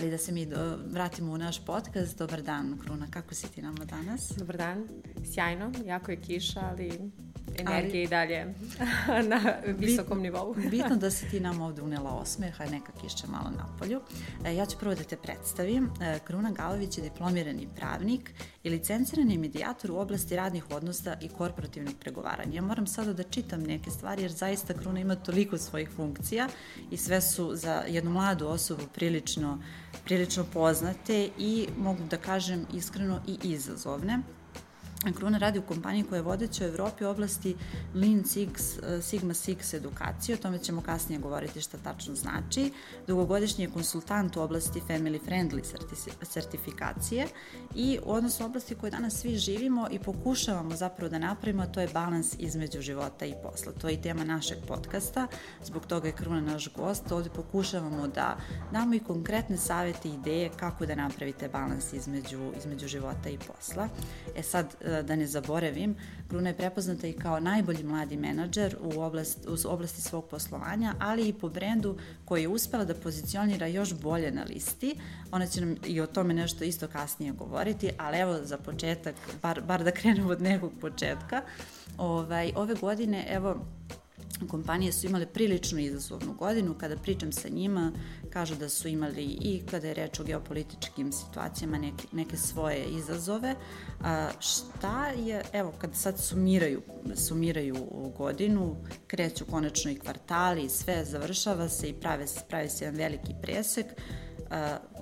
Ali da se mi do, vratimo u naš podcast. Dobar dan, Kruna, kako si ti nama danas? Dobar dan, sjajno, jako je kiša, ali energija i dalje na visokom nivou. bitno da si ti nam ovde unela osmeh, a neka kišća malo na polju. E, ja ću prvo da te predstavim. E, Kruna Galović je diplomirani pravnik i licencirani medijator u oblasti radnih odnosa i korporativnog pregovaranja. Ja moram sada da čitam neke stvari jer zaista Kruna ima toliko svojih funkcija i sve su za jednu mladu osobu prilično, prilično poznate i mogu da kažem iskreno i izazovne. Kruna radi u kompaniji koja je vodeća u Evropi u oblasti Lean Six, eh, Sigma Six edukacije, o tome ćemo kasnije govoriti šta tačno znači. Dugogodišnji je konsultant u oblasti Family Friendly sertifikacije i u odnosu oblasti koje danas svi živimo i pokušavamo zapravo da napravimo, to je balans između života i posla. To je i tema našeg podcasta, zbog toga je Kruna naš gost. Ovde pokušavamo da damo i konkretne savete i ideje kako da napravite balans između, između života i posla. E sad, E, da ne zaboravim, Bruna je prepoznata i kao najbolji mladi menadžer u, oblast, u oblasti svog poslovanja, ali i po brendu koji je uspela da pozicionira još bolje na listi. Ona će nam i o tome nešto isto kasnije govoriti, ali evo za početak, bar, bar da krenemo od nekog početka. Ovaj, ove godine, evo, kompanije su imale prilično izazovnu godinu. Kada pričam sa njima, kažu da su imali i kada je reč o geopolitičkim situacijama neke, neke svoje izazove. A, šta je, evo, kada sad sumiraju, sumiraju godinu, kreću konačno i kvartali sve, završava se i prave, prave se jedan veliki presek,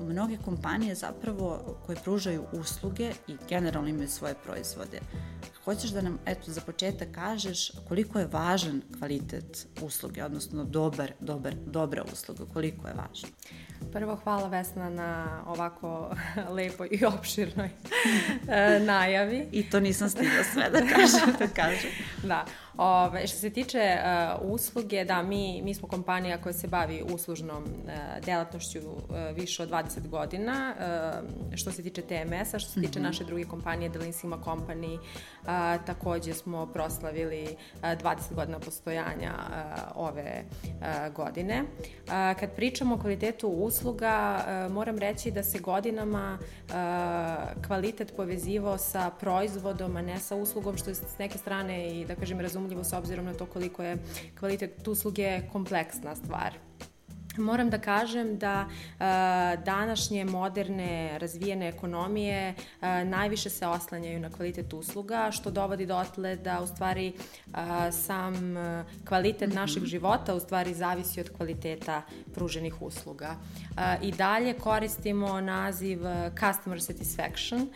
mnoge kompanije zapravo koje pružaju usluge i generalno imaju svoje proizvode hoćeš da nam, eto, za početak kažeš koliko je važan kvalitet usluge, odnosno dobar, dobar, dobra usluga, koliko je važan? Prvo, hvala Vesna na ovako lepoj i opširnoj e, najavi. I to nisam stigla sve da kažem. da kažem. da. Ove, što se tiče uh, usluge, da, mi, mi smo kompanija koja se bavi uslužnom uh, delatnošću uh, više od 20 godina. Uh, što se tiče TMS-a, što se tiče mm -hmm. naše druge kompanije, The Lean Sigma Company, uh, takođe smo proslavili uh, 20 godina postojanja uh, ove uh, godine. Uh, kad pričamo o kvalitetu usluga, uh, moram reći da se godinama uh, kvalitet povezivao sa proizvodom, a ne sa uslugom, što je s neke strane i, da kažem, razumljivo razumljivo s obzirom na to koliko je kvalitet usluge kompleksna stvar. Moram da kažem da uh, današnje moderne razvijene ekonomije uh, najviše se oslanjaju na kvalitet usluga, što dovodi do otle da u stvari uh, sam kvalitet našeg mhm. života u stvari zavisi od kvaliteta pruženih usluga. I dalje koristimo naziv customer satisfaction,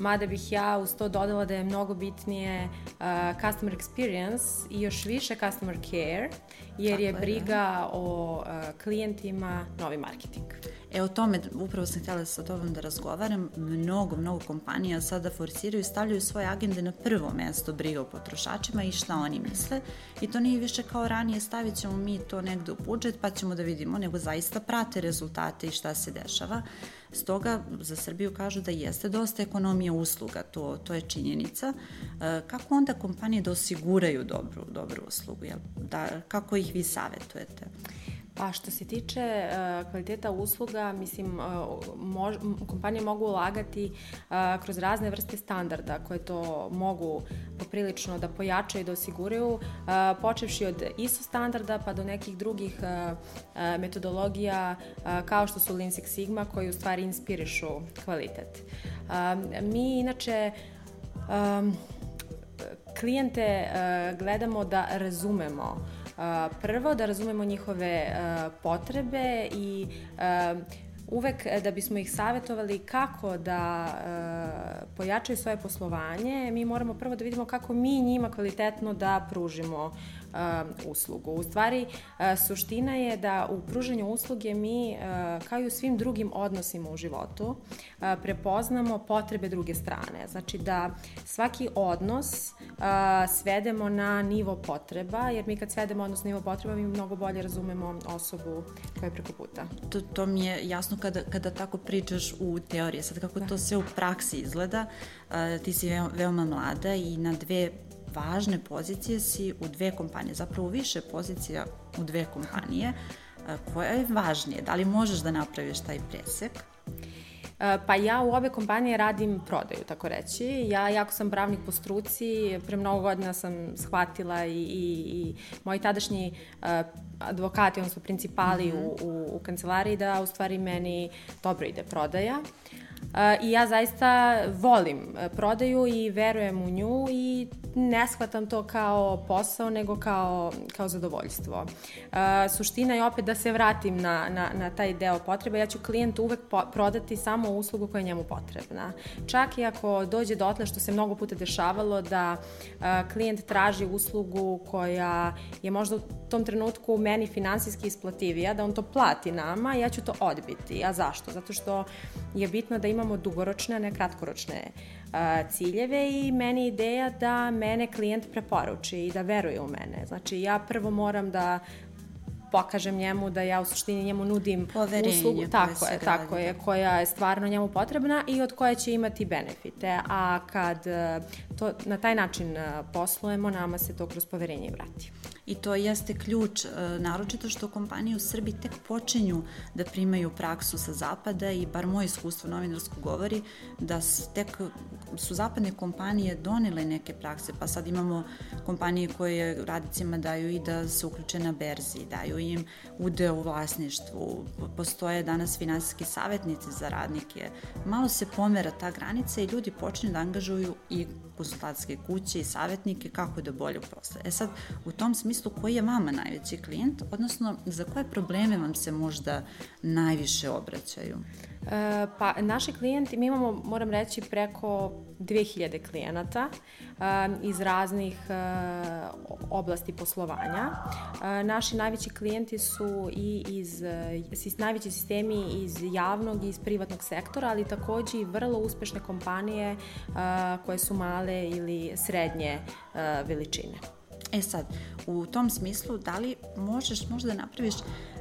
mada bih ja uz to dodala da je mnogo bitnije uh, customer experience i još više customer care, jer Tako je briga da. o uh, klijentima novi marketing. E o tome upravo sam htjela sa tobom da razgovaram. Mnogo, mnogo kompanija sada forsiraju i stavljaju svoje agende na prvo mesto briga o potrošačima i šta oni misle. I to nije više kao ranije stavit ćemo mi to negde u budžet pa ćemo da vidimo, nego zaista prate rezultate i šta se dešava. Stoga za Srbiju kažu da jeste dosta ekonomija usluga, to, to je činjenica. E, kako onda kompanije da osiguraju dobru, dobru uslugu? Jel? Da, kako ih vi savetujete? Pa što se tiče uh, kvaliteta usluga, mislim, uh, mož, kompanije mogu ulagati uh, kroz razne vrste standarda koje to mogu poprilično da pojačaju i da osiguraju, počevši od ISO standarda pa do nekih drugih metodologija kao što su Lean Six Sigma koji u stvari inspirišu kvalitet. Mi inače um, klijente gledamo da razumemo Prvo, da razumemo njihove potrebe i uvek da bismo ih savjetovali kako da e, pojačaju svoje poslovanje, mi moramo prvo da vidimo kako mi njima kvalitetno da pružimo uslugu. U stvari, uh, suština je da u pruženju usluge mi, uh, kao i u svim drugim odnosima u životu, uh, prepoznamo potrebe druge strane. Znači da svaki odnos svedemo na nivo potreba, jer mi kad svedemo odnos na nivo potreba, mi mnogo bolje razumemo osobu koja je preko puta. To, to mi je jasno kada, kada tako pričaš u teoriji. Sad kako da. to sve u praksi izgleda, ti si veoma mlada i na dve važne pozicije si u dve kompanije, zapravo više pozicija u dve kompanije. Koja je važnije? Da li možeš da napraviš taj presek? E, pa ja u obe kompanije radim prodaju, tako reći. Ja, jako sam pravnik po struci, pre mnogo godina sam shvatila i, i, i moji tadašnji uh, advokati, odnosno principali mm -hmm. u, u, u kancelariji, da u stvari meni dobro ide prodaja. I ja zaista volim e, prodaju i verujem u nju i ne shvatam to kao posao, nego kao, kao zadovoljstvo. Suština je opet da se vratim na, na, na taj deo potreba. Ja ću klijentu uvek po, prodati samo uslugu koja je njemu potrebna. Čak i ako dođe do otle što se mnogo puta dešavalo da klijent traži uslugu koja je možda u tom trenutku meni finansijski isplativija, da on to plati nama, ja ću to odbiti. A zašto? Zato što je bitno da imamo dugoročne, a ne kratkoročne uh, ciljeve i meni ideja da mene klijent preporuči i da veruje u mene. Znači ja prvo moram da pokažem njemu da ja u suštini njemu nudim Poverenje uslugu, tako je, tako je, koja je stvarno njemu potrebna i od koje će imati benefite. A kad uh, to na taj način uh, poslujemo, nama se to kroz poverenje vrati i to jeste ključ, e, naročito što kompanije u Srbiji tek počinju da primaju praksu sa zapada i bar moje iskustvo novinarsko govori da tek su zapadne kompanije donele neke prakse, pa sad imamo kompanije koje radicima daju i da se uključe na berzi, daju im udeo u vlasništvu, postoje danas finansijski savjetnici za radnike. Malo se pomera ta granica i ljudi počinju da angažuju i konsultatske kuće i savjetnike kako da bolje posle. E sad, u tom smislu, koji je vama najveći klijent, odnosno za koje probleme vam se možda najviše obraćaju? E, pa naši klijenti, mi imamo, moram reći, preko 2000 klijenata e, iz raznih e, oblasti poslovanja. E, naši najveći klijenti su i iz, sis, najveći sistemi iz javnog i iz privatnog sektora, ali takođe i vrlo uspešne kompanije koje su male ili srednje veličine. E sad, u tom smislu, da li možeš možda da napraviš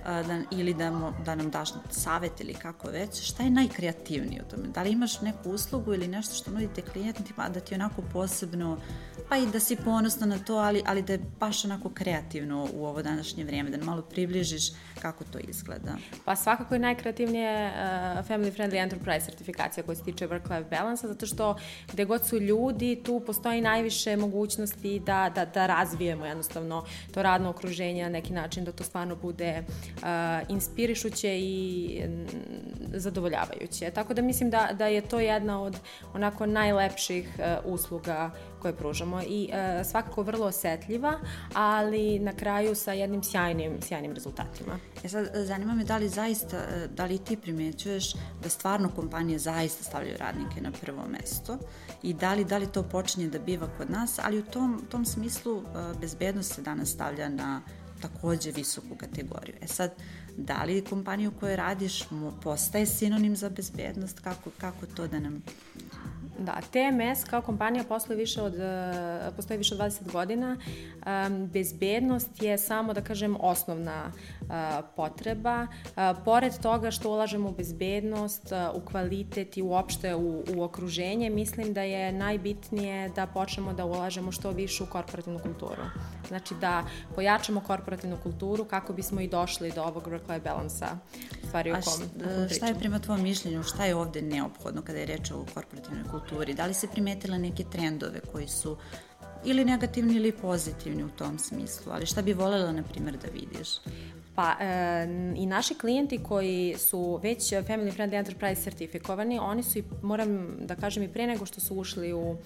da, ili da, mo, da nam daš savet ili kako već, šta je najkreativnije u tome? Da li imaš neku uslugu ili nešto što nudite klijentima da ti onako posebno, pa i da si ponosna na to, ali, ali da je baš onako kreativno u ovo današnje vrijeme, da malo približiš kako to izgleda? Pa svakako je najkreativnije uh, Family Friendly Enterprise sertifikacija koja se tiče work-life balance, zato što gde god su ljudi, tu postoji najviše mogućnosti da, da, da razvijemo jednostavno to radno okruženje na neki način, da to stvarno bude uh, inspirišuće i zadovoljavajuće. Tako da mislim da, da je to jedna od onako najlepših uh, usluga koje pružamo i uh, svakako vrlo osetljiva, ali na kraju sa jednim sjajnim, sjajnim rezultatima. E sad, zanima me da li zaista, da li ti primećuješ da stvarno kompanije zaista stavljaju radnike na prvo mesto i da li, da li to počinje da biva kod nas, ali u tom, tom smislu bezbednost se danas stavlja na takođe visoku kategoriju. E sad, da li kompanija u kojoj radiš postaje sinonim za bezbednost? Kako, kako to da nam Da, TMS kao kompanija postoji više od, e, postoji više od 20 godina. Bezbednost je samo, da kažem, osnovna e, potreba. E, pored toga što ulažemo u bezbednost, u kvalitet i uopšte u, u okruženje, mislim da je najbitnije da počnemo da ulažemo što više u korporativnu kulturu. Znači da pojačamo korporativnu kulturu kako bismo i došli do ovog work-life balansa stvari o kom, A šta je prema tvojom mišljenju, šta je ovde neophodno kada je reč o korporativnoj kulturi? Kulturi? Da li se primetila neke trendove koji su ili negativni ili pozitivni u tom smislu, ali šta bi volela, na primjer, da vidiš? Pa e, i naši klijenti koji su već Family Friendly Enterprise certifikovani, oni su i, moram da kažem i pre nego što su ušli u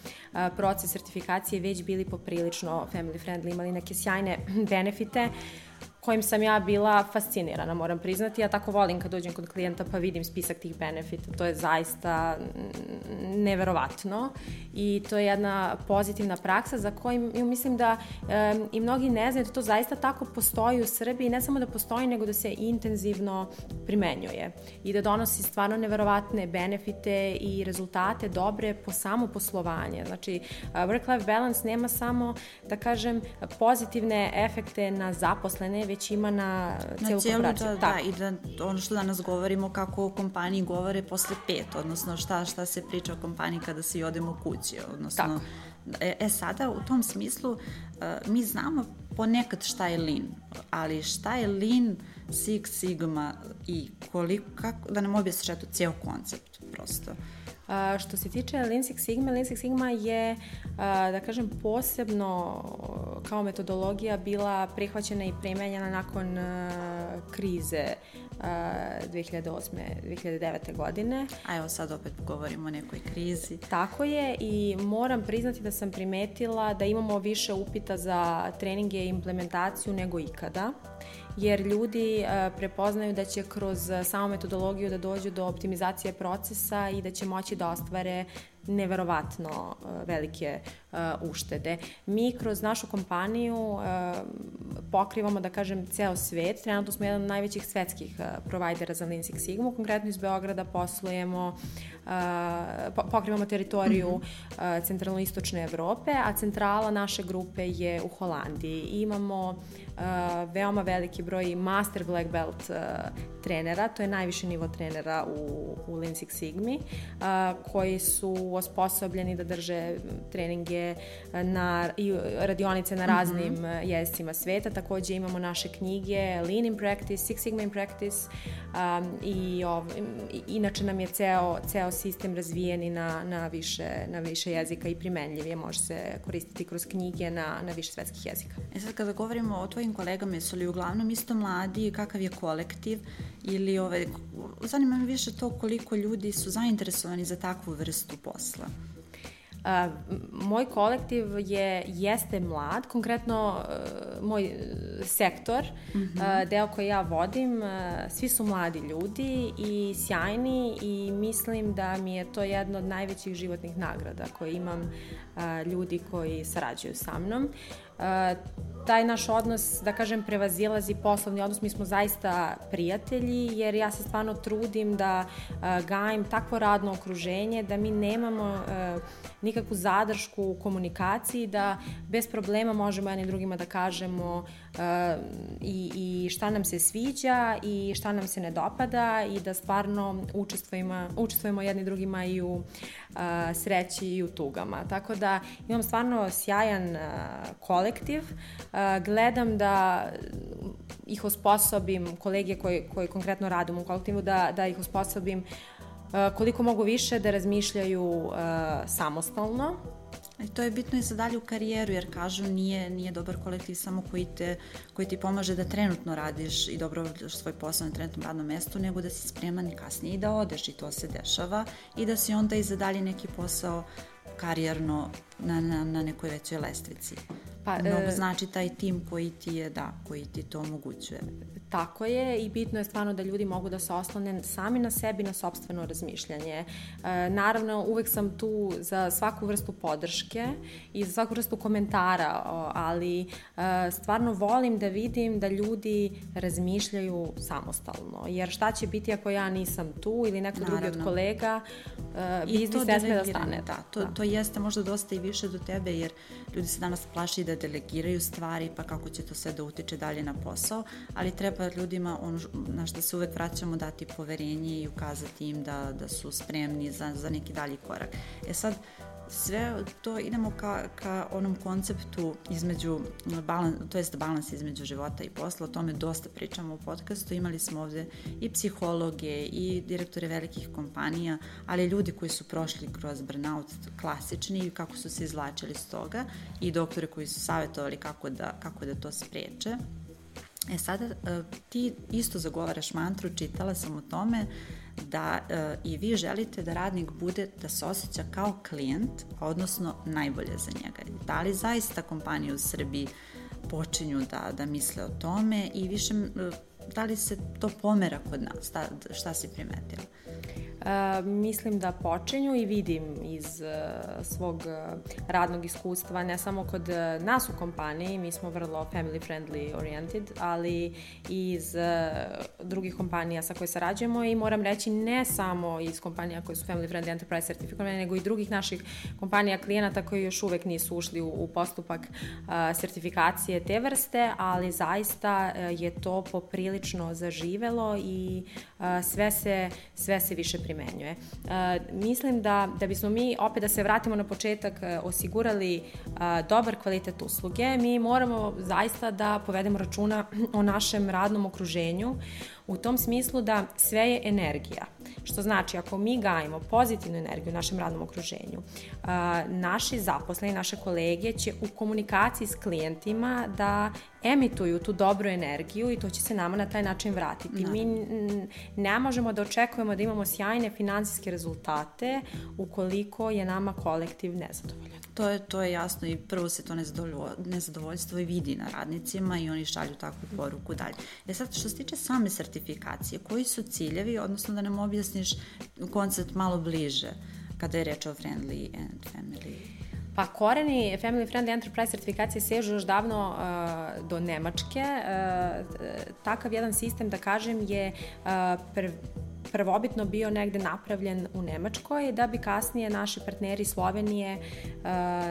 proces certifikacije, već bili poprilično family friendly, imali neke sjajne benefite kojim sam ja bila fascinirana, moram priznati. Ja tako volim kad dođem kod klijenta pa vidim spisak tih benefita. To je zaista neverovatno i to je jedna pozitivna praksa za kojim mislim da e, i mnogi ne znaju da to zaista tako postoji u Srbiji. Ne samo da postoji, nego da se intenzivno primenjuje i da donosi stvarno neverovatne benefite i rezultate dobre po samo poslovanje. Znači, work-life balance nema samo, da kažem, pozitivne efekte na zaposlene, već ima na cijelu, na korporaciju. Da, da, i da ono što danas govorimo kako o kompaniji govore posle pet, odnosno šta, šta se priča o kompaniji kada se i odemo kući, odnosno Tako E, e sada, u tom smislu, e, mi znamo ponekad šta je Lean, ali šta je Lean, Six Sigma i koliko, kako, da nam objasniš eto cijel koncept prosto. A, što se tiče Lean Six Sigma, Lean Six Sigma je, a, da kažem, posebno kao metodologija bila prihvaćena i primenjena nakon a, krize 2008-2009. godine. A evo sad opet govorimo o nekoj krizi. Tako je i moram priznati da sam primetila da imamo više upita za treninge i implementaciju nego ikada jer ljudi prepoznaju da će kroz samu metodologiju da dođu do optimizacije procesa i da će moći da ostvare neverovatno uh, velike uh, uštede. Mi kroz našu kompaniju uh, pokrivamo, da kažem, ceo svet. Trenutno smo jedan od najvećih svetskih provajdera za Lean Six Sigma. Konkretno iz Beograda poslujemo, pokrivamo teritoriju mm -hmm. centralno-istočne Evrope, a centrala naše grupe je u Holandiji. Imamo veoma veliki broj master black belt trenera, to je najviši nivo trenera u, u Lean Six Sigmi, koji su osposobljeni da drže treninge na, i radionice na raznim mm -hmm. jezicima sveta. Takođe imamo naše knjige Lean in Practice, Six Sigma in Practice um, i ov, inače nam je ceo, ceo sistem razvijen i na, na, više, na više jezika i primenljiv je, može se koristiti kroz knjige na, na više svetskih jezika. E sad kada govorimo o tvojim kolegama, jesu li uglavnom isto mladi, kakav je kolektiv ili ove, zanima me više to koliko ljudi su zainteresovani za takvu vrstu posla. Uh, moj kolektiv je, jeste mlad, konkretno uh, moj sektor, mm -hmm. uh, deo koji ja vodim, uh, svi su mladi ljudi i sjajni i mislim da mi je to jedna od najvećih životnih nagrada koje imam uh, ljudi koji sarađuju sa mnom. Uh, taj naš odnos, da kažem, prevazilazi poslovni odnos, mi smo zaista prijatelji, jer ja se stvarno trudim da uh, takvo radno okruženje, da mi nemamo uh, nikakvu zadršku u komunikaciji, da bez problema možemo jednim drugima da kažemo uh, i, i šta nam se sviđa i šta nam se ne dopada i da stvarno učestvujemo, učestvujemo jedni drugima i u uh, sreći i u tugama. Tako da imam stvarno sjajan uh, kolektiv, gledam da ih osposobim, kolege koji, koji konkretno radimo u kolektivu, da, da ih osposobim koliko mogu više da razmišljaju samostalno. I to je bitno i za dalju karijeru, jer kažu nije, nije dobar kolektiv samo koji, te, koji ti pomaže da trenutno radiš i dobro odradiš svoj posao na trenutnom radnom mestu, nego da si spreman i kasnije i da odeš i to se dešava i da si onda i za dalje neki posao karijerno na, na, na nekoj većoj lestvici. Pa, Mnogo e, znači taj tim koji ti je, da, koji ti to omogućuje. Tako je i bitno je stvarno da ljudi mogu da se oslone sami na sebi, na sobstveno razmišljanje. E, naravno, uvek sam tu za svaku vrstu podrške i za svaku vrstu komentara, ali e, stvarno volim da vidim da ljudi razmišljaju samostalno. Jer šta će biti ako ja nisam tu ili neko naravno. drugi od kolega, e, biznis ne sme da stane. Da, to, da. to jeste možda dosta i više do tebe, jer ljudi se danas plaši da delegiraju stvari, pa kako će to sve da utiče dalje na posao, ali treba ljudima ono na što se uvek vraćamo dati poverenje i ukazati im da, da su spremni za, za neki dalji korak. E sad, sve to idemo ka, ka onom konceptu između, balans, to jest balans između života i posla, o tome dosta pričamo u podcastu, imali smo ovde i psihologe i direktore velikih kompanija, ali ljudi koji su prošli kroz burnout klasični i kako su se izvlačili s toga i doktore koji su savjetovali kako da, kako da to spreče. E sada e, ti isto zagovaraš mantru, čitala sam o tome da e, i vi želite da radnik bude, da se osjeća kao klijent, odnosno najbolje za njega. Da li zaista kompanije u Srbiji počinju da, da misle o tome i više, e, da li se to pomera kod nas, da, šta si primetila? Mislim da počinju i vidim iz svog radnog iskustva, ne samo kod nas u kompaniji, mi smo vrlo family friendly oriented, ali i iz drugih kompanija sa koje sarađujemo i moram reći ne samo iz kompanija koje su family friendly enterprise certifikovane, nego i drugih naših kompanija klijenata koji još uvek nisu ušli u, u postupak sertifikacije te vrste, ali zaista je to poprilično zaživelo i sve se, sve se više primjenjuje primenjuje. Mislim da, da bismo mi, opet da se vratimo na početak, osigurali dobar kvalitet usluge, mi moramo zaista da povedemo računa o našem radnom okruženju, u tom smislu da sve je energija. Što znači, ako mi gajimo pozitivnu energiju u našem radnom okruženju, naši zaposleni, naše kolege će u komunikaciji s klijentima da emituju tu dobru energiju i to će se nama na taj način vratiti. Mi ne možemo da očekujemo da imamo sjajne finansijske rezultate ukoliko je nama kolektiv nezadovoljan. To je, to je jasno i prvo se to nezadovoljstvo i vidi na radnicima i oni šalju takvu poruku dalje. E sad, što se tiče same sertifikacije, koji su ciljevi, odnosno da nam objasniš koncept malo bliže kada je reč o friendly and family? Pa koreni Family Friendly Enterprise sertifikacije sežu još davno uh, do Nemačke. Uh, takav jedan sistem, da kažem, je uh, prvobitno bio negde napravljen u Nemačkoj, da bi kasnije naši partneri Slovenije uh,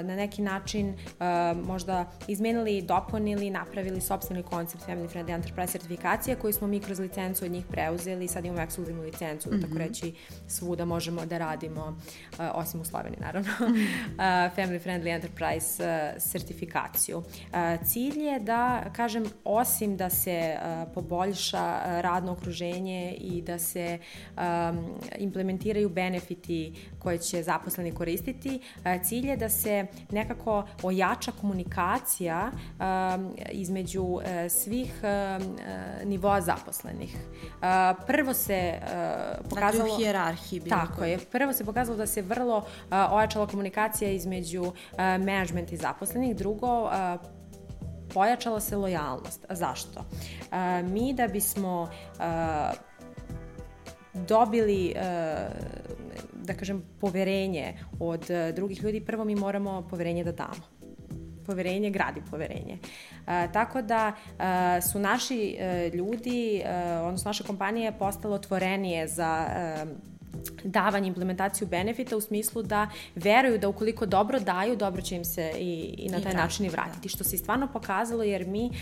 na neki način uh, možda izmenili dopunili, napravili sobstveni koncept Family Friendly Enterprise sertifikacije koju smo mi kroz licencu od njih preuzeli i sad imamo ekskluzivnu licencu, mm -hmm. tako mhm. reći svuda možemo da radimo, uh, osim u Sloveniji naravno, -hmm. Family Friendly Enterprise sertifikaciju. Cilj je da, kažem, osim da se poboljša radno okruženje i da se implementiraju benefiti koje će zaposleni koristiti. Uh, cilj je da se nekako ojača komunikacija um, između uh, svih um, uh, nivoa zaposlenih. Uh, prvo se uh, pokazalo... Dakle, u hijerarhiji. Tako koji. je. Prvo se pokazalo da se vrlo uh, ojačala komunikacija između uh, management i zaposlenih. Drugo, uh, pojačala se lojalnost. Zašto? Mi da bismo dobili e, da kažem poverenje od e, drugih ljudi, prvo mi moramo poverenje da damo poverenje gradi poverenje. E, tako da e, su naši e, ljudi, e, odnosno naše kompanije postale otvorenije za e, davanje implementaciju benefita u smislu da veruju da ukoliko dobro daju, dobro će im se i, i na taj I način i vratiti. Da. Što se stvarno pokazalo jer mi um,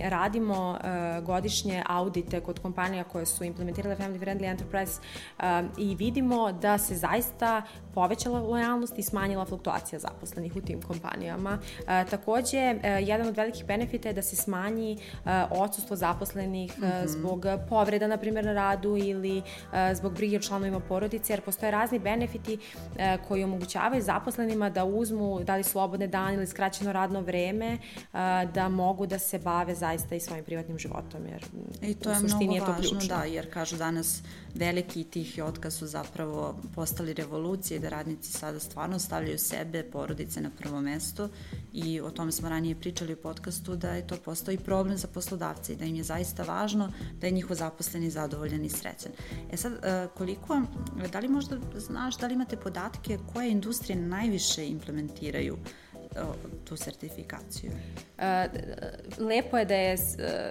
radimo uh, godišnje audite kod kompanija koje su implementirale Family Friendly Enterprise um, i vidimo da se zaista povećala lojalnost i smanjila fluktuacija zaposlenih u tim kompanijama. Uh, takođe, uh, jedan od velikih benefita je da se smanji uh, odsustvo zaposlenih mm -hmm. zbog povreda, na primjer, na radu ili uh, zbog brige članovima porodice, jer postoje razni benefiti e, koji omogućavaju zaposlenima da uzmu da li slobodne dane ili skraćeno radno vreme, e, da mogu da se bave zaista i svojim privatnim životom, jer I to u suštini je, je to važno, ključno. Da, jer kažu danas veliki tih otkaz su zapravo postali revolucije, da radnici sada stvarno stavljaju sebe, porodice na prvo mesto i o tome smo ranije pričali u podcastu da je to postao i problem za poslodavce i da im je zaista važno da je njihov zaposleni zadovoljan i srećan. E sad, e, koliko, da li možda znaš, da li imate podatke koje industrije najviše implementiraju tu sertifikaciju? E, lepo je da je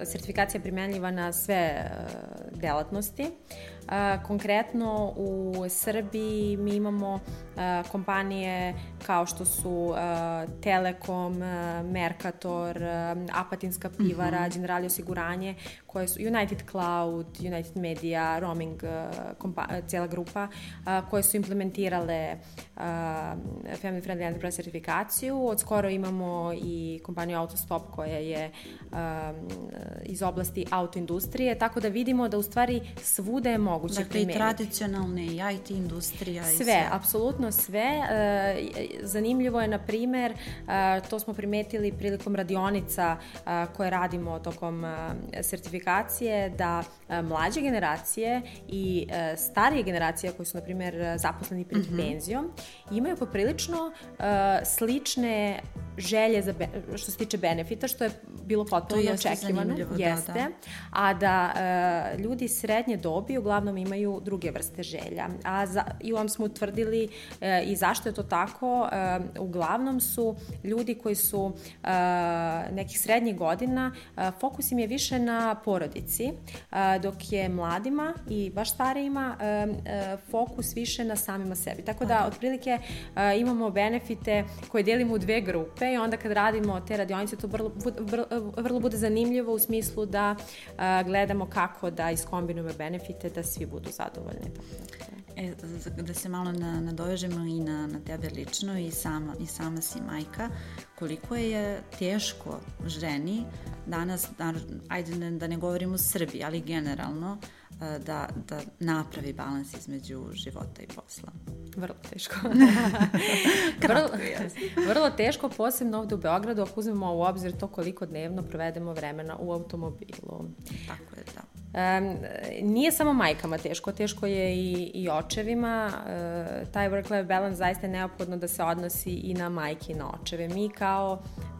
sertifikacija primenljiva na sve delatnosti. Konkretno u Srbiji mi imamo kompanije kao što su Telekom, Mercator, Apatinska pivara, mm -hmm. Generali osiguranje, koje su United Cloud, United Media, Roaming, cijela grupa, koje su implementirale Family Friendly Enterprise certifikaciju. Od skoro imamo i kompaniju Autostop koja je iz oblasti autoindustrije, tako da vidimo da u stvari svuda je moguće dakle, primeniti. Dakle, i tradicionalne i IT industrija. Sve, i sve. apsolutno sve. E, zanimljivo je, na primer, e, to smo primetili prilikom radionica e, koje radimo tokom sertifikacije, da mlađe generacije i starije generacije koje su, na primer, zaposleni pred mm -hmm. penzijom, imaju poprilično slične želje za što se tiče benefita, što je bilo potpuno očekivano. Jeste. Da, da. A da e, ljudi srednje dobi uglavnom imaju druge vrste želja. A za, i vam smo utvrdili i zašto je to tako. E, uglavnom su ljudi koji su e, nekih srednjih godina, e, fokus im je više na porodici, e, dok je mladima i baš starijima e, e, fokus više na samima sebi. Tako da, otprilike, e, imamo benefite koje delimo u dve grupe i onda kad radimo te radionice to vrlo, vrlo, vrlo bude zanimljivo u smislu da gledamo kako da iskombinujemo benefite da svi budu zadovoljni. E, da se malo na, nadovežemo i na, na tebe lično i sama, i sama si majka, koliko je teško ženi danas, da, ajde da ne govorimo Srbiji, ali generalno, e, da, da napravi balans između života i posla. Vrlo teško. vrlo, vrlo teško, posebno ovde u Beogradu, ako uzmemo u obzir to koliko dnevno provedemo vremena u automobilu. Tako je, da. Um, nije samo majkama teško, teško je i, i očevima. Uh, taj work-life balance zaista je neophodno da se odnosi i na majke i na očeve. Mi kao, um,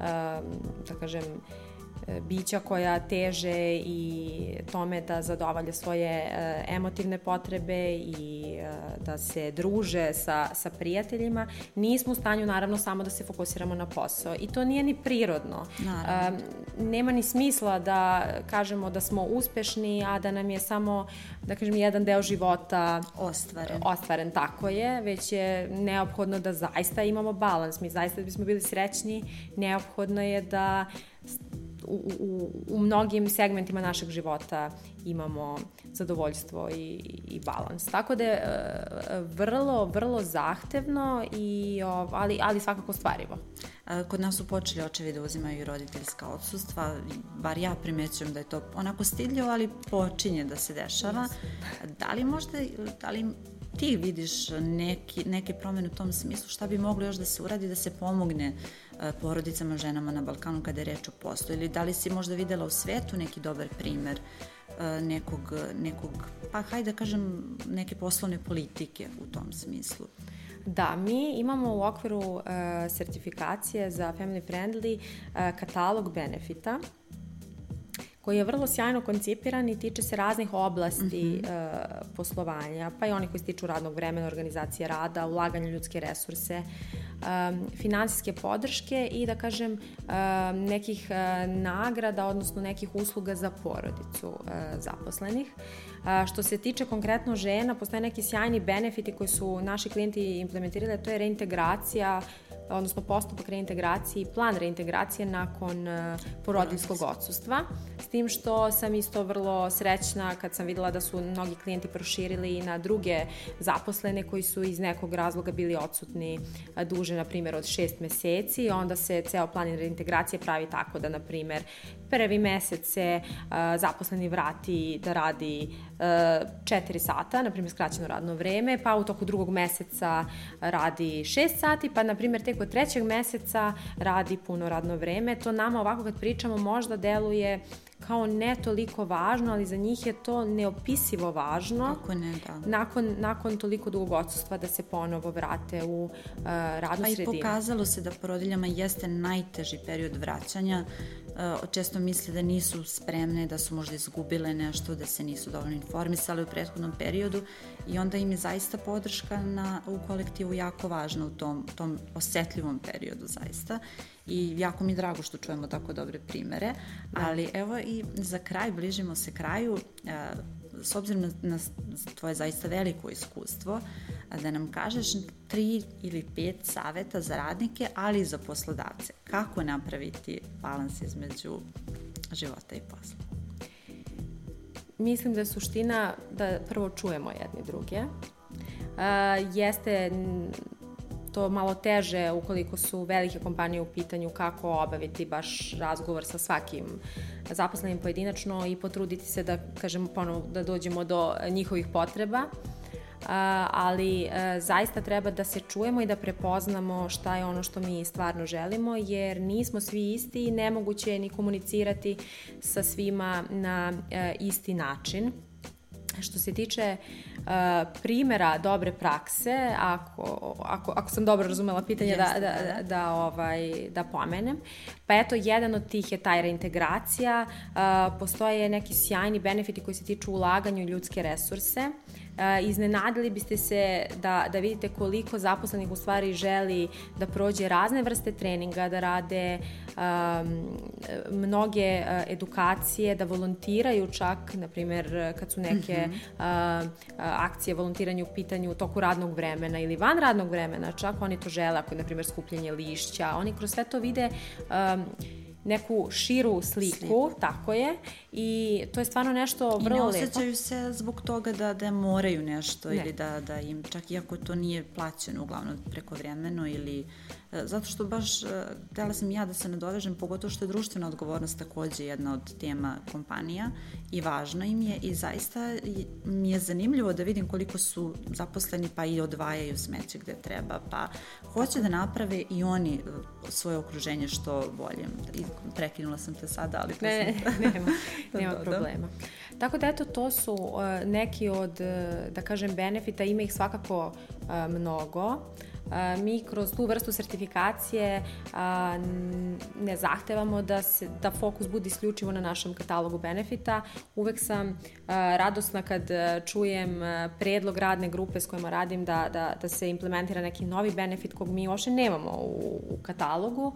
da kažem, E, bića koja teže i tome da zadovolje svoje e, emotivne potrebe i e, da se druže sa, sa prijateljima, nismo u stanju naravno samo da se fokusiramo na posao. I to nije ni prirodno. Naravno. Nema ni smisla da kažemo da smo uspešni, a da nam je samo, da kažem, jedan deo života ostvaren. Ostvaren, tako je, već je neophodno da zaista imamo balans. Mi zaista da bismo bili srećni, neophodno je da u, u, u mnogim segmentima našeg života imamo zadovoljstvo i, i balans. Tako da je e, vrlo, vrlo zahtevno, i, ali, ali svakako stvarivo. Kod nas su počeli očevi da uzimaju roditeljska odsustva, bar ja primećujem da je to onako stidljivo, ali počinje da se dešava. Da li možda, da li ti vidiš neki, neke promene u tom smislu, šta bi moglo još da se uradi da se pomogne E, porodicama, ženama na Balkanu kada je reč o poslu? Ili da li si možda videla u svetu neki dobar primer e, nekog, nekog pa hajde da kažem, neke poslovne politike u tom smislu? Da, mi imamo u okviru uh, sertifikacije za family friendly uh, katalog benefita koji je vrlo sjajno koncipiran i tiče se raznih oblasti mm -hmm. uh, poslovanja, pa i oni koji se tiču radnog vremena, organizacije rada, ulaganja ljudske resurse, um, finansijske podrške i da kažem um, nekih uh, nagrada, odnosno nekih usluga za porodicu uh, zaposlenih. Uh, što se tiče konkretno žena, postoje neki sjajni benefiti koji su naši klijenti implementirali, to je reintegracija odnosno postupak reintegracije i plan reintegracije nakon uh, porodiljskog odsustva. S tim što sam isto vrlo srećna kad sam videla da su mnogi klijenti proširili i na druge zaposlene koji su iz nekog razloga bili odsutni uh, duže, na primjer, od šest meseci. Onda se ceo plan reintegracije pravi tako da, na primjer, prvi mesec se uh, zaposleni vrati da radi uh, 4 sata, na primjer skraćeno radno vreme, pa u toku drugog meseca radi 6 sati, pa na primjer tek od trećeg meseca radi puno radno vreme. To nama ovako kad pričamo možda deluje kao ne toliko važno, ali za njih je to neopisivo važno. Kako ne, da. Nakon, nakon toliko dugog odsustva da se ponovo vrate u uh, radnu sredinu. Pa i pokazalo se da porodiljama jeste najteži period vraćanja. Uh, često misle da nisu spremne, da su možda izgubile nešto, da se nisu dovoljno informisale u prethodnom periodu i onda im je zaista podrška na, u kolektivu jako važna u tom, tom osetljivom periodu zaista i jako mi je drago što čujemo tako dobre primere, ali evo i za kraj, bližimo se kraju, e, s obzirom na tvoje zaista veliko iskustvo, da nam kažeš tri ili pet saveta za radnike, ali i za poslodavce. Kako napraviti balans između života i posla? Mislim da je suština da prvo čujemo jedni druge. Uh, jeste to malo teže ukoliko su velike kompanije u pitanju kako obaviti baš razgovor sa svakim zaposlenim pojedinačno i potruditi se da, kažemo, ponovo da dođemo do njihovih potreba. Uh, ali uh, zaista treba da se čujemo i da prepoznamo šta je ono što mi stvarno želimo, jer nismo svi isti i nemoguće je ni komunicirati sa svima na uh, isti način. Što se tiče uh, primera dobre prakse, ako, ako, ako sam dobro razumela pitanje da, da, da, da, ovaj, da pomenem, pa eto, jedan od tih je taj reintegracija, uh, postoje neki sjajni benefiti koji se tiču ulaganja u ljudske resurse, uh, iznenadili biste se da, da vidite koliko zaposlenih u stvari želi da prođe razne vrste treninga, da rade um, mnoge uh, edukacije, da volontiraju čak, na primjer, kad su neke uh, akcije volontiranja u pitanju u toku radnog vremena ili van radnog vremena, čak oni to žele, ako je, na primjer, skupljenje lišća, oni kroz sve to vide um, neku širu sliku, sliku, tako je, i to je stvarno nešto vrlo lepo. I ne osjećaju lepo. se zbog toga da, da moraju nešto ne. ili da, da im, čak iako to nije plaćeno uglavnom preko vremeno ili E, zato što baš e, htela sam ja da se nadovežem, pogotovo što je društvena odgovornost takođe jedna od tema kompanija i važna im je i zaista mi je zanimljivo da vidim koliko su zaposleni pa i odvajaju smeće gde treba, pa hoće da naprave i oni e, svoje okruženje što bolje. I prekinula sam te sada, ali... Ne, sam... nema, nema da, da. problema. Da. Tako da eto, to su uh, neki od, da kažem, benefita, ima ih svakako uh, mnogo. Uh, mi kroz tu vrstu sertifikacije ne zahtevamo da, se, da fokus bude isključivo na našem katalogu benefita. Uvek sam radosna kad čujem predlog radne grupe s kojima radim da, da, da se implementira neki novi benefit kog mi uopšte nemamo u, u katalogu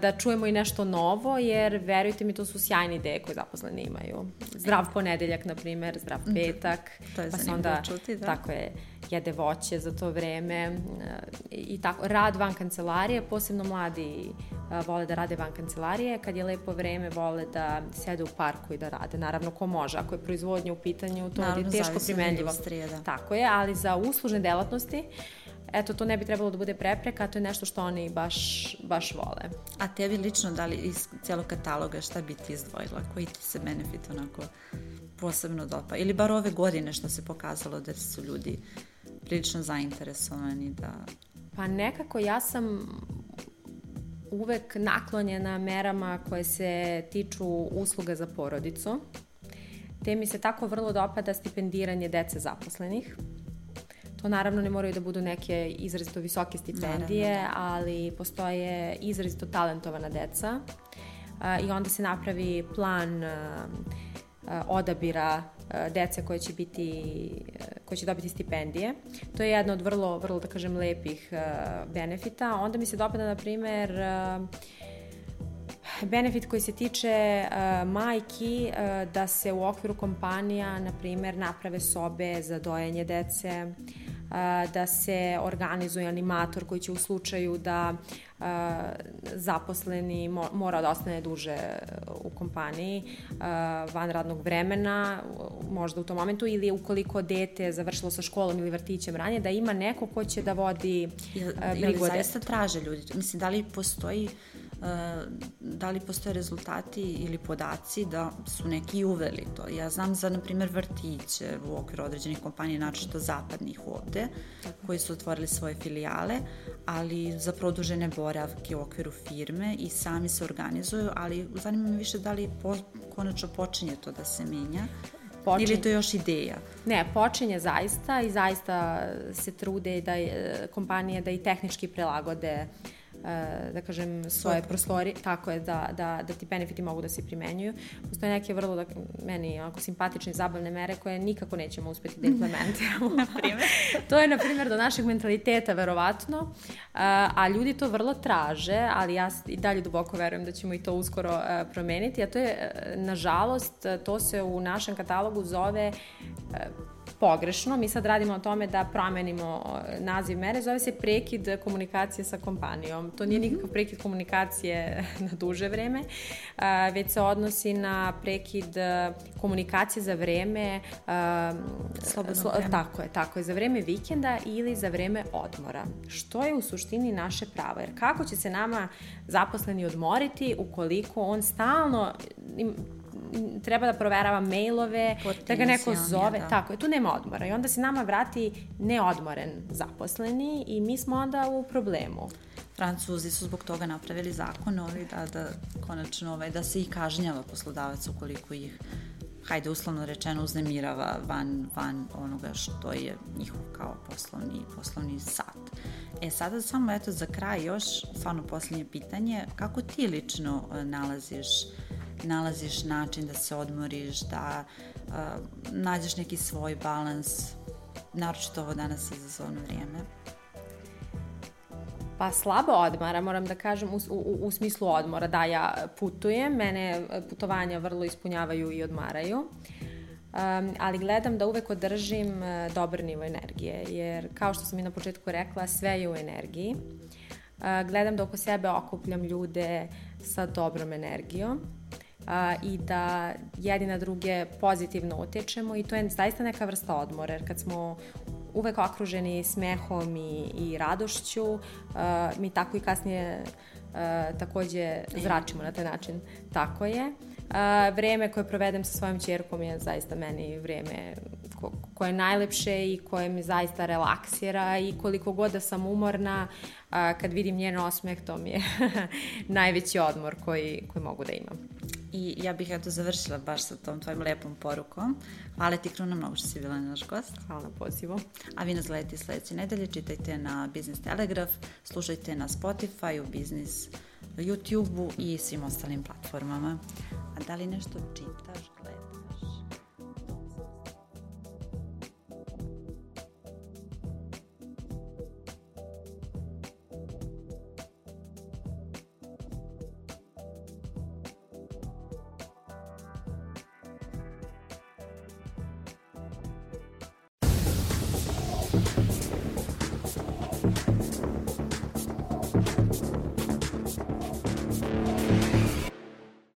da čujemo i nešto novo, jer verujte mi, to su sjajne ideje koje zaposleni imaju. Zdrav ponedeljak, na primer, zdrav mhm. petak. To je pa zanimljivo onda, čuti, da. Tako je, jede voće za to vreme i tako. Rad van kancelarije, posebno mladi vole da rade van kancelarije. Kad je lepo vreme, vole da sede u parku i da rade. Naravno, ko može. Ako je proizvodnja u pitanju, to Naravno, je teško primenljivo. Da. Tako je, ali za uslužne delatnosti eto, to ne bi trebalo da bude prepreka, to je nešto što oni baš, baš vole. A tebi lično, da li iz celog kataloga, šta bi ti izdvojila? Koji ti se benefit onako posebno dopa? Ili bar ove godine što se pokazalo da su ljudi prilično zainteresovani da... Pa nekako ja sam uvek naklonjena merama koje se tiču usluga za porodicu. Te mi se tako vrlo dopada stipendiranje dece zaposlenih To naravno ne moraju da budu neke izrazito visoke stipendije, naravno. Da. ali postoje izrazito talentovana deca a, i onda se napravi plan a, a, odabira dece koje će biti koje će dobiti stipendije. To je jedna od vrlo vrlo da kažem lepih benefita. Onda mi se dopada na primer benefit koji se tiče uh, majki uh, da se u okviru kompanija na primer naprave sobe za dojenje dece, uh, da se organizuje animator koji će u slučaju da zaposleni mora da ostane duže u kompaniji van radnog vremena, možda u tom momentu, ili ukoliko dete završilo sa školom ili vrtićem ranije, da ima neko ko će da vodi brigu o zaista traže ljudi? Mislim, da li postoji da li postoje rezultati ili podaci da su neki uveli to. Ja znam za, na primjer, vrtiće u okviru određenih kompanija, načisto zapadnih ovde, koji su otvorili svoje filijale, ali za produžene boravke u okviru firme i sami se organizuju, ali zanima me više da li po, konačno počinje to da se menja. Počinje. Ili to još ideja? Ne, počinje zaista i zaista se trude da je, kompanije da i tehnički prilagode uh, da kažem, svoje prostorije, tako je, da, da, da ti benefiti mogu da se primenjuju. Postoje neke vrlo, da, meni, onako, simpatične zabavne mere koje nikako nećemo uspeti da implementiramo. na primjer? to je, na primjer, do našeg mentaliteta, verovatno, a, a ljudi to vrlo traže, ali ja i dalje duboko verujem da ćemo i to uskoro a, e, promeniti, a to je, e, nažalost, to se u našem katalogu zove a, pogrešno. Mi sad radimo o tome da promenimo naziv mere, zove se prekid komunikacije sa kompanijom. To nije mhm. nikakav prekid komunikacije na duže vreme, već se odnosi na prekid komunikacije za vreme slobodno slo, vreme. Tako je, tako je, za vreme vikenda ili za vreme odmora. Što je u suštini naše pravo? Jer kako će se nama zaposleni odmoriti ukoliko on stalno treba da proverava mailove, da ga neko zove, da. tako je, tu nema odmora i onda se nama vrati neodmoren zaposleni i mi smo onda u problemu. Francuzi su zbog toga napravili zakon ovaj, da, da konačno ovaj, da se i kažnjava poslodavac ukoliko ih hajde uslovno rečeno uznemirava van, van onoga što je njihov kao poslovni, poslovni sat. E sada samo eto za kraj još stvarno poslednje pitanje, kako ti lično e, nalaziš nalaziš način da se odmoriš, da uh, nađeš neki svoj balans, naročito ovo danas izazovno vrijeme? Pa slabo odmara, moram da kažem, u, u, u smislu odmora. Da, ja putujem, mene putovanja vrlo ispunjavaju i odmaraju. Um, ali gledam da uvek održim uh, dobar nivo energije, jer kao što sam i na početku rekla, sve je u energiji. Uh, gledam da oko sebe okupljam ljude sa dobrom energijom uh, i da jedni na druge pozitivno utječemo i to je zaista neka vrsta odmora, jer kad smo uvek okruženi smehom i, i radošću, uh, mi tako i kasnije uh, takođe zračimo na taj način. Tako je. Uh, vreme koje provedem sa svojom čerkom je zaista meni vreme ko, koje je najlepše i koje me zaista relaksira i koliko god da sam umorna, kad vidim njen osmeh, to mi je najveći odmor koji, koji mogu da imam. I ja bih eto završila baš sa tom tvojim lepom porukom. Hvala ti Kruna mnogo što si bila na naš gost. Hvala pozivom. A vi nas gledajte sledeće nedelje, čitajte na Business Telegraph, slušajte na Spotify, u Business YouTube-u i svim ostalim platformama. A da li nešto čitaš,